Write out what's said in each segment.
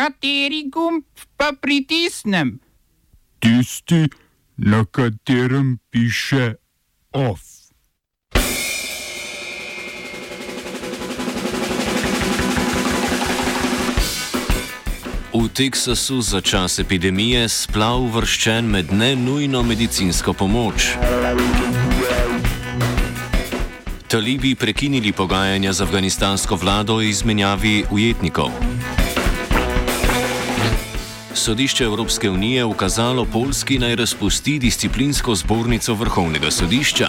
Kateri gumb pa pritisnem? Tisti, na katerem piše OF. V Teksasu za čas epidemije splav uvrščen med ne nujno medicinsko pomoč. Talibi prekinili pogajanja z afganistansko vlado o izmenjavi ujetnikov. Sodišče Evropske unije ukazalo Polski naj razpusti disciplinsko zbornico Vrhovnega sodišča.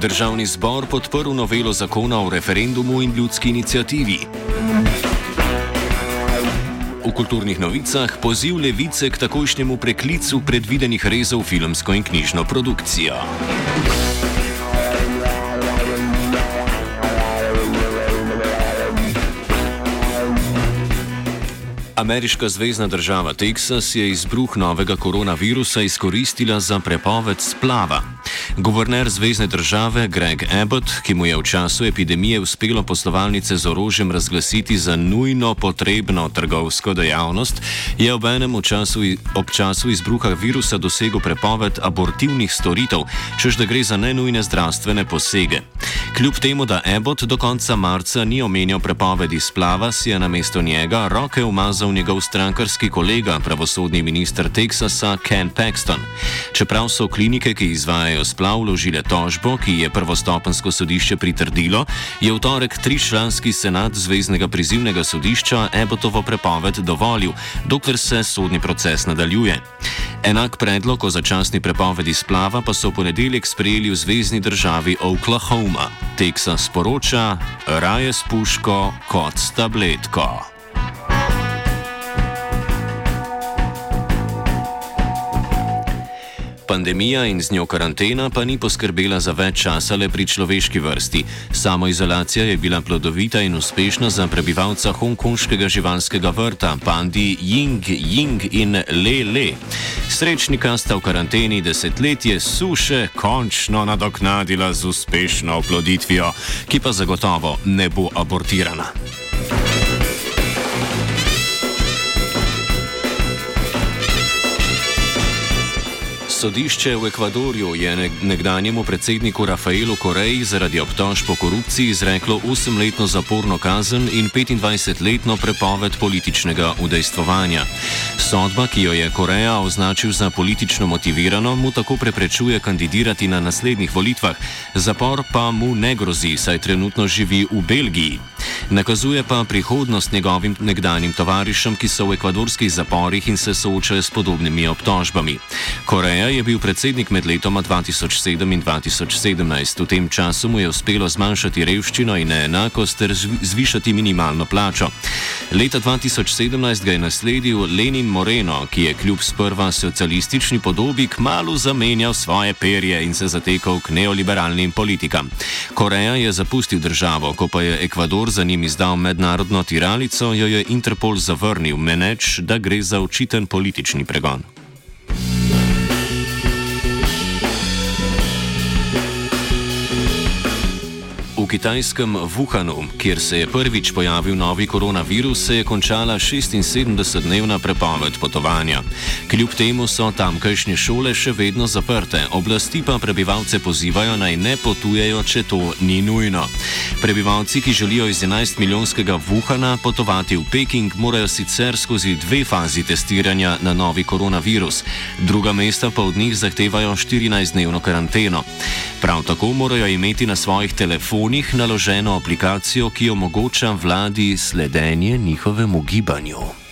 Državni zbor podprl novelo zakona o referendumu in ljudski inicijativi. V kulturnih novicah poziv levice k takojšnjemu preklicu predvidenih rezov filmsko in knjižno produkcijo. Ameriška zvezdna država Teksas je izbruh novega koronavirusa izkoristila za prepoved splava. Guverner zvezdne države Greg Abbott, ki mu je v času epidemije uspelo poslovalnice z orožjem razglasiti za nujno potrebno trgovsko dejavnost, je ob enem času, ob času izbruha virusa dosegel prepoved abortivnih storitev, čež da gre za nenujne zdravstvene posege. Kljub temu, da Abbott do konca marca ni omenjal prepovedi splava, si je na mesto njega roke umazal njegov strankarski kolega, pravosodni minister Teksasa Ken Paxton. Čeprav so klinike, ki izvajajo splav, vložile tožbo, ki je prvostopensko sodišče pritrdilo, je v torek tričlanski senat Zvezdnega prizivnega sodišča Abbottovo prepoved dovolil, dokler se sodni proces nadaljuje. Enak predlog o začasni prepovedi splava pa so v ponedeljek sprejeli v zvezdni državi Oklahoma. Teksas poroča, raje s puško kot s tabletko. Pandemija in z njo karantena pa ni poskrbela za več časa le pri človeški vrsti. Samoizolacija je bila plodovita in uspešna za prebivalca hongkonškega živalskega vrta, pandi Ying, Ying in Le Le. Srečnika sta v karanteni desetletje suše končno nadoknadila z uspešno oploditvijo, ki pa zagotovo ne bo abortirana. Sodišče v Ekvadorju je nekdanjemu predsedniku Rafaelu Koreji zaradi obtožb o korupciji izreklo 8-letno zaporno kazen in 25-letno prepoved političnega udejstvovanja. Sodba, ki jo je Koreja označil za politično motivirano, mu tako preprečuje kandidirati na naslednjih volitvah, zapor pa mu ne grozi, saj trenutno živi v Belgiji. Nakazuje pa prihodnost njegovim nekdanjim tovarišem, ki so v ekvadorskih zaporih in se soočajo s podobnimi obtožbami. Koreja je bil predsednik med letoma 2007 in 2017. V tem času mu je uspelo zmanjšati revščino in neenakost ter zvišati minimalno plačo. Leta 2017 ga je nasledil Lenin Moreno, ki je kljub sprva socialistični podobi kmalo zamenjal svoje perje in se zatekal k neoliberalnim politikam. Koreja je zapustil državo, ko pa je Ekvador za njim izdal mednarodno tiralico, jo je Interpol zavrnil, meneč, da gre za očiten politični pregon. Kitajskem Wuhanu, kjer se je prvič pojavil novi koronavirus, se je končala 76-dnevna prepoved potovanja. Kljub temu so tamkajšnje šole še vedno zaprte, oblasti pa prebivalce pozivajo naj ne potujejo, če to ni nujno. Prebivalci, ki želijo iz 11-milijonskega Wuhana potovati v Peking, morajo sicer skozi dve fazi testiranja na novi koronavirus, druga mesta pa od njih zahtevajo 14-dnevno karanteno. Prav tako morajo imeti na svojih telefonih njih naloženo aplikacijo, ki omogoča vladi sledenje njihovemu gibanju.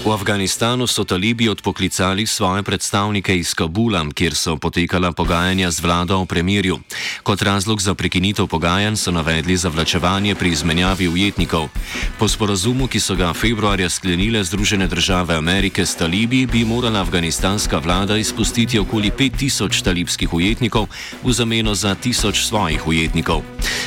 V Afganistanu so talibi odpoklicali svoje predstavnike iz Kabula, kjer so potekala pogajanja z vlado o premirju. Kot razlog za prekinitev pogajanj so navedli zavlačevanje pri izmenjavi ujetnikov. Po sporazumu, ki so ga februarja sklenile Združene države Amerike s talibi, bi morala afganistanska vlada izpustiti okoli 5000 talibskih ujetnikov v zameno za 1000 svojih ujetnikov.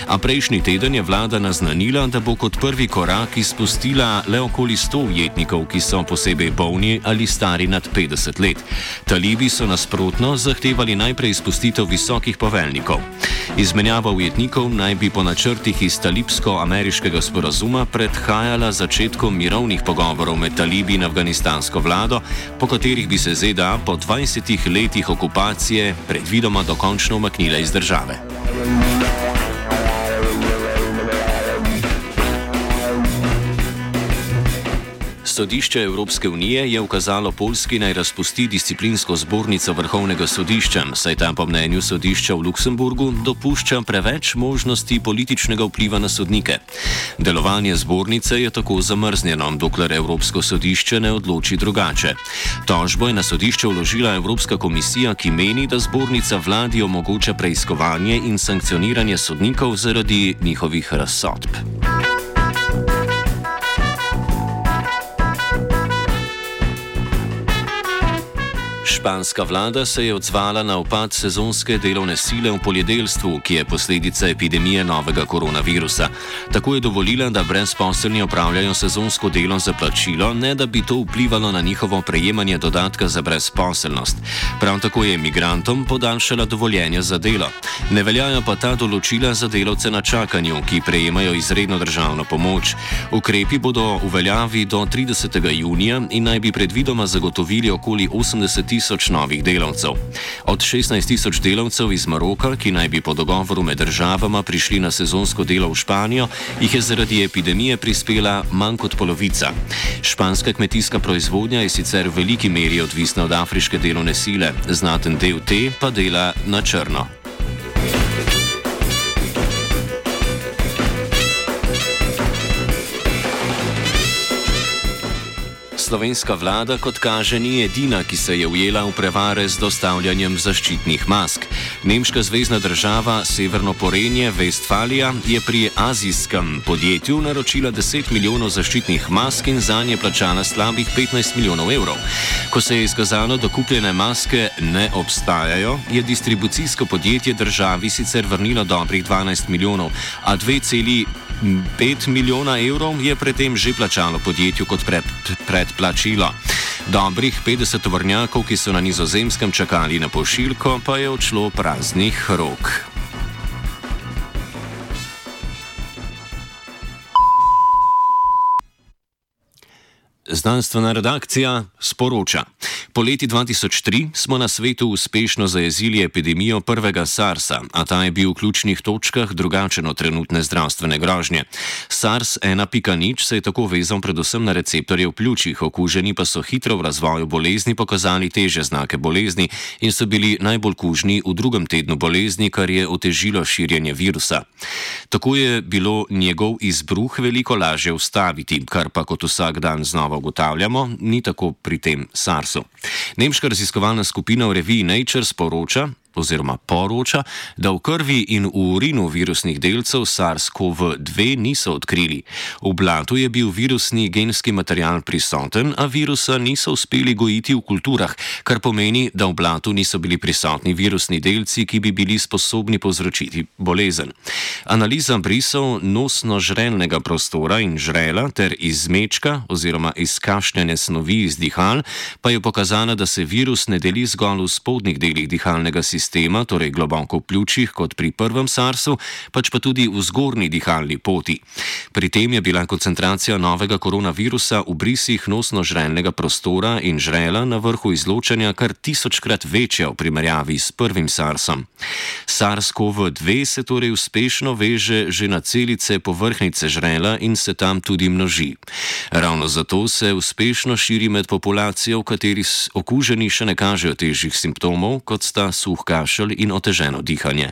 A prejšnji teden je vlada naznanila, da bo kot prvi korak izpustila le okoli 100 ujetnikov, ki so posebej bolni ali stari nad 50 let. Talibi so nasprotno zahtevali najprej izpustitev visokih poveljnikov. Izmenjava ujetnikov naj bi po načrtih iz talibsko-ameriškega sporazuma predhajala začetkom mirovnih pogovorov med talibi in afganistansko vlado, po katerih bi se ZDA po 20 letih okupacije predvidoma dokončno umaknile iz države. Sodišče Evropske unije je ukazalo Polski naj razpusti disciplinsko zbornico vrhovnega sodišča, saj ta po mnenju sodišča v Luksemburgu dopušča preveč možnosti političnega vpliva na sodnike. Delovanje zbornice je tako zamrznjeno, dokler Evropsko sodišče ne odloči drugače. Tožbo je na sodišče vložila Evropska komisija, ki meni, da zbornica vladi omogoča preiskovanje in sankcioniranje sodnikov zaradi njihovih razsodb. Španska vlada se je odzvala na upad sezonske delovne sile v poljedelstvu, ki je posledica epidemije novega koronavirusa. Tako je dovolila, da brezposelni opravljajo sezonsko delo za plačilo, ne da bi to vplivalo na njihovo prejemanje dodatka za brezposelnost. Prav tako je imigrantom podaljšala dovoljenje za delo. Ne veljajo pa ta določila za delavce na čakanju, ki prejemajo izredno državno pomoč. Ukrepi bodo v veljavi do 30. junija in naj bi predvidoma zagotovili okoli 80 tisoč novih delavcev. Od 16 tisoč delavcev iz Maroka, ki naj bi po dogovoru med državama prišli na sezonsko delo v Španijo, jih je zaradi epidemije prispela manj kot polovica. Španska kmetijska proizvodnja je sicer v veliki meri odvisna od afriške delovne sile, znaten del te pa dela na črno. Slovenska vlada, kot kaže, ni edina, ki se je ujela v prevare z dostavljanjem zaščitnih mask. Nemška zvezdna država Severno Porenje, Vestfalija, je pri azijskem podjetju naročila 10 milijonov zaščitnih mask in za nje plačala slabih 15 milijonov evrov. Ko se je izkazalo, da kupljene maske ne obstajajo, je distribucijsko podjetje državi sicer vrnilo dobrih 12 milijonov, a 2,5 5 milijona evrov je predtem že plačalo podjetju kot pred, predplačilo. Dobrih 50 vrnjakov, ki so na nizozemskem čakali na pošiljko, pa je odšlo praznih rok. Znanstvena redakcija sporoča. Po leti 2003 smo na svetu uspešno zajezili epidemijo prvega SARS-a, a ta je bil v ključnih točkah drugačen od trenutne zdravstvene grožnje. SARS-1.0 se je tako vezal predvsem na receptorje v pljučih, okuženi pa so hitro v razvoju bolezni pokazali teže znake bolezni in so bili najbolj kužni v drugem tednu bolezni, kar je otežilo širjenje virusa. Tako je bilo njegov izbruh veliko lažje ustaviti, kar pa kot vsak dan znova ugotavljamo, ni tako pri tem SARS-u. Nemška raziskovalna skupina v reviji Nature sporoča, oziroma poroča, da v krvi in v urinu virusnih delcev SARS-CoV-2 niso odkrili. V blatu je bil virusni genski material prisoten, a virusa niso uspeli gojiti v kulturah, kar pomeni, da v blatu niso bili prisotni virusni delci, ki bi bili sposobni povzročiti bolezen. Analiza brisov nosno-žrelnega prostora in žrela ter izmečka oziroma izkašljene snovi iz dihal pa je pokazala, da se virus ne deli zgolj v spodnjih delih dihalnega sistema sistema, torej globoko v pljučih kot pri prvem SARS-u, pač pa tudi v zgornji dihalni poti. Pri tem je bila koncentracija novega koronavirusa v brisih nosno-žrelnega prostora in žrela na vrhu izločanja kar tisočkrat večja v primerjavi s prvim SARS-om. SARS-CoV-2 se torej uspešno veže že na celice povrhnice žrela in se tam tudi množi. Ravno zato se uspešno širi med populacijo, v kateri okuženi še ne kažejo težjih simptomov, kot sta suhka kašelj in oteženo dihanje.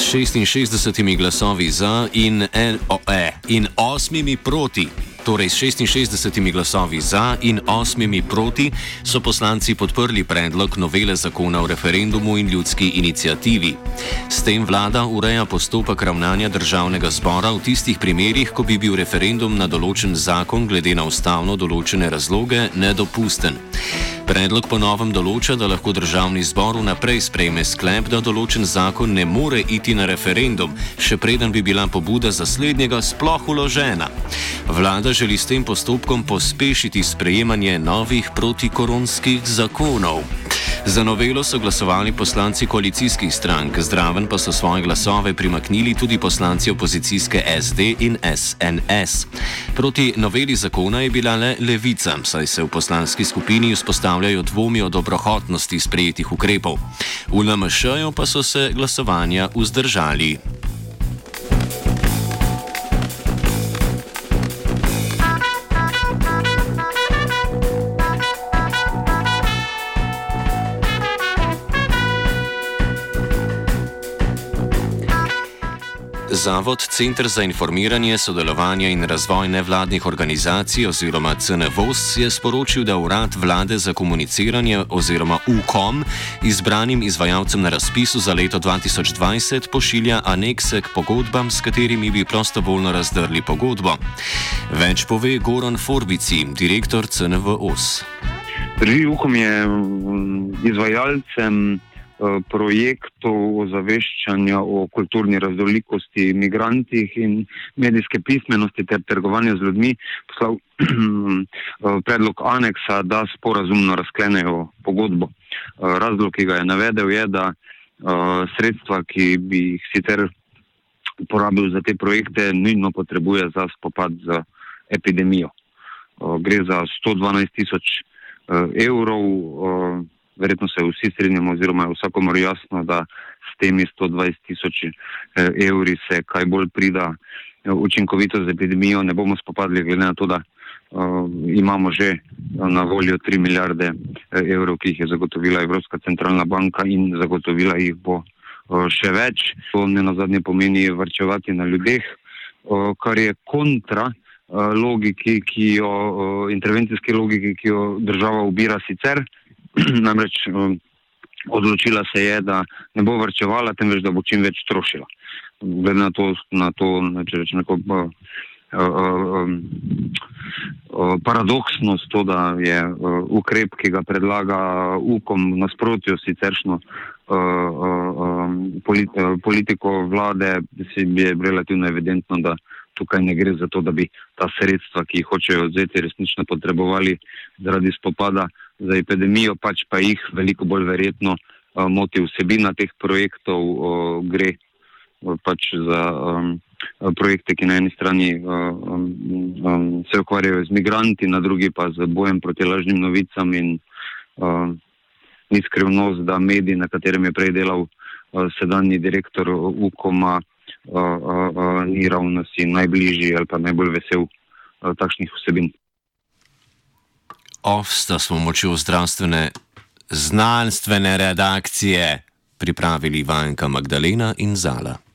S 66 glasovi za in, en, o, e, in 8 proti. Torej, s 66 glasovi za in 8 proti so poslanci podprli predlog novele zakona o referendumu in ljudski inicijativi. S tem vlada ureja postopek ravnanja državnega zbora v tistih primerjih, ko bi bil referendum na določen zakon glede na ustavno določene razloge nedopusten. Predlog ponovem določa, da lahko državni zbor vnaprej sprejme sklep, da določen zakon ne more iti na referendum, še preden bi bila pobuda za slednjega sploh uložena. Vlada želi s tem postopkom pospešiti sprejemanje novih protikoronskih zakonov. Za novelo so glasovali poslanci koalicijskih strank, zdraven pa so svoje glasove primaknili tudi poslanci opozicijske SD in SNS. Proti noveli zakona je bila le levica, saj se v poslanski skupini vzpostavljajo dvomi o dobrohotnosti sprejetih ukrepov. V LMŠ-ju pa so se glasovanja vzdržali. Zavod Centr za informiranje, sodelovanje in razvoj nevladnih organizacij oziroma CNVOS je sporočil, da urad vlade za komuniciranje oziroma UKOM izbranim izvajalcem na razpisu za leto 2020 pošilja anekse k pogodbam, s katerimi bi prostovoljno razdrli pogodbo. Več pove Goran Forbici, direktor CNVOS. Drži, UKOM je mm, izvajalcem. Eh, projektov ozaveščanja o kulturni raznolikosti, imigrantih in medijske pismenosti ter trgovanja z ljudmi poslal eh, predlog aneksa, da sporazumno razklenejo pogodbo. Eh, razlog, ki ga je navedel, je, da sredstva, ki bi jih sicer porabil za te projekte, nujno potrebuje za spopad z epidemijo. Gre za 112 tisoč evrov verjetno se vsi strinjamo, oziroma je vsakomor jasno, da s temi 120 tisoč eh, evri se kaj bolj prida eh, učinkovito z epidemijo, ne bomo spopadli, glede na to, da uh, imamo že na voljo 3 milijarde evrov, ki jih je zagotovila Evropska centralna banka in zagotovila jih bo uh, še več. To ne na zadnje pomeni vrčevati na ljudeh, uh, kar je kontra logiki, ki jo, intervencijske logiki, ki jo država ubira sicer, Namreč um, odločila se je, da ne bo vrčevala, temveč da bo čim več trošila. Glede na to, na to če rečem, neko uh, uh, um, uh, paradoksnost, to, da je uh, ukrep, ki ga predlaga UKOM nasprotjo siceršno uh, uh, um, polit, uh, politiko vlade, si je relativno evidentno, da tukaj ne gre za to, da bi ta sredstva, ki jih hočejo odzeti, resnično potrebovali zaradi spopada za epidemijo, pač pa jih veliko bolj verjetno uh, moti vsebina teh projektov, uh, gre uh, pač za um, projekte, ki na eni strani uh, um, um, se ukvarjajo z migranti, na drugi pa z bojem proti lažnim novicam in uh, ni skrivnost, da medij, na katerem je prej delal uh, sedanji direktor UKOM-a, uh, uh, uh, ni ravno si najbližji ali pa najbolj vesel uh, takšnih vsebin off sta s pomočjo zdravstvene znanstvene redakcije pripravili Vanka Magdalena in Zala.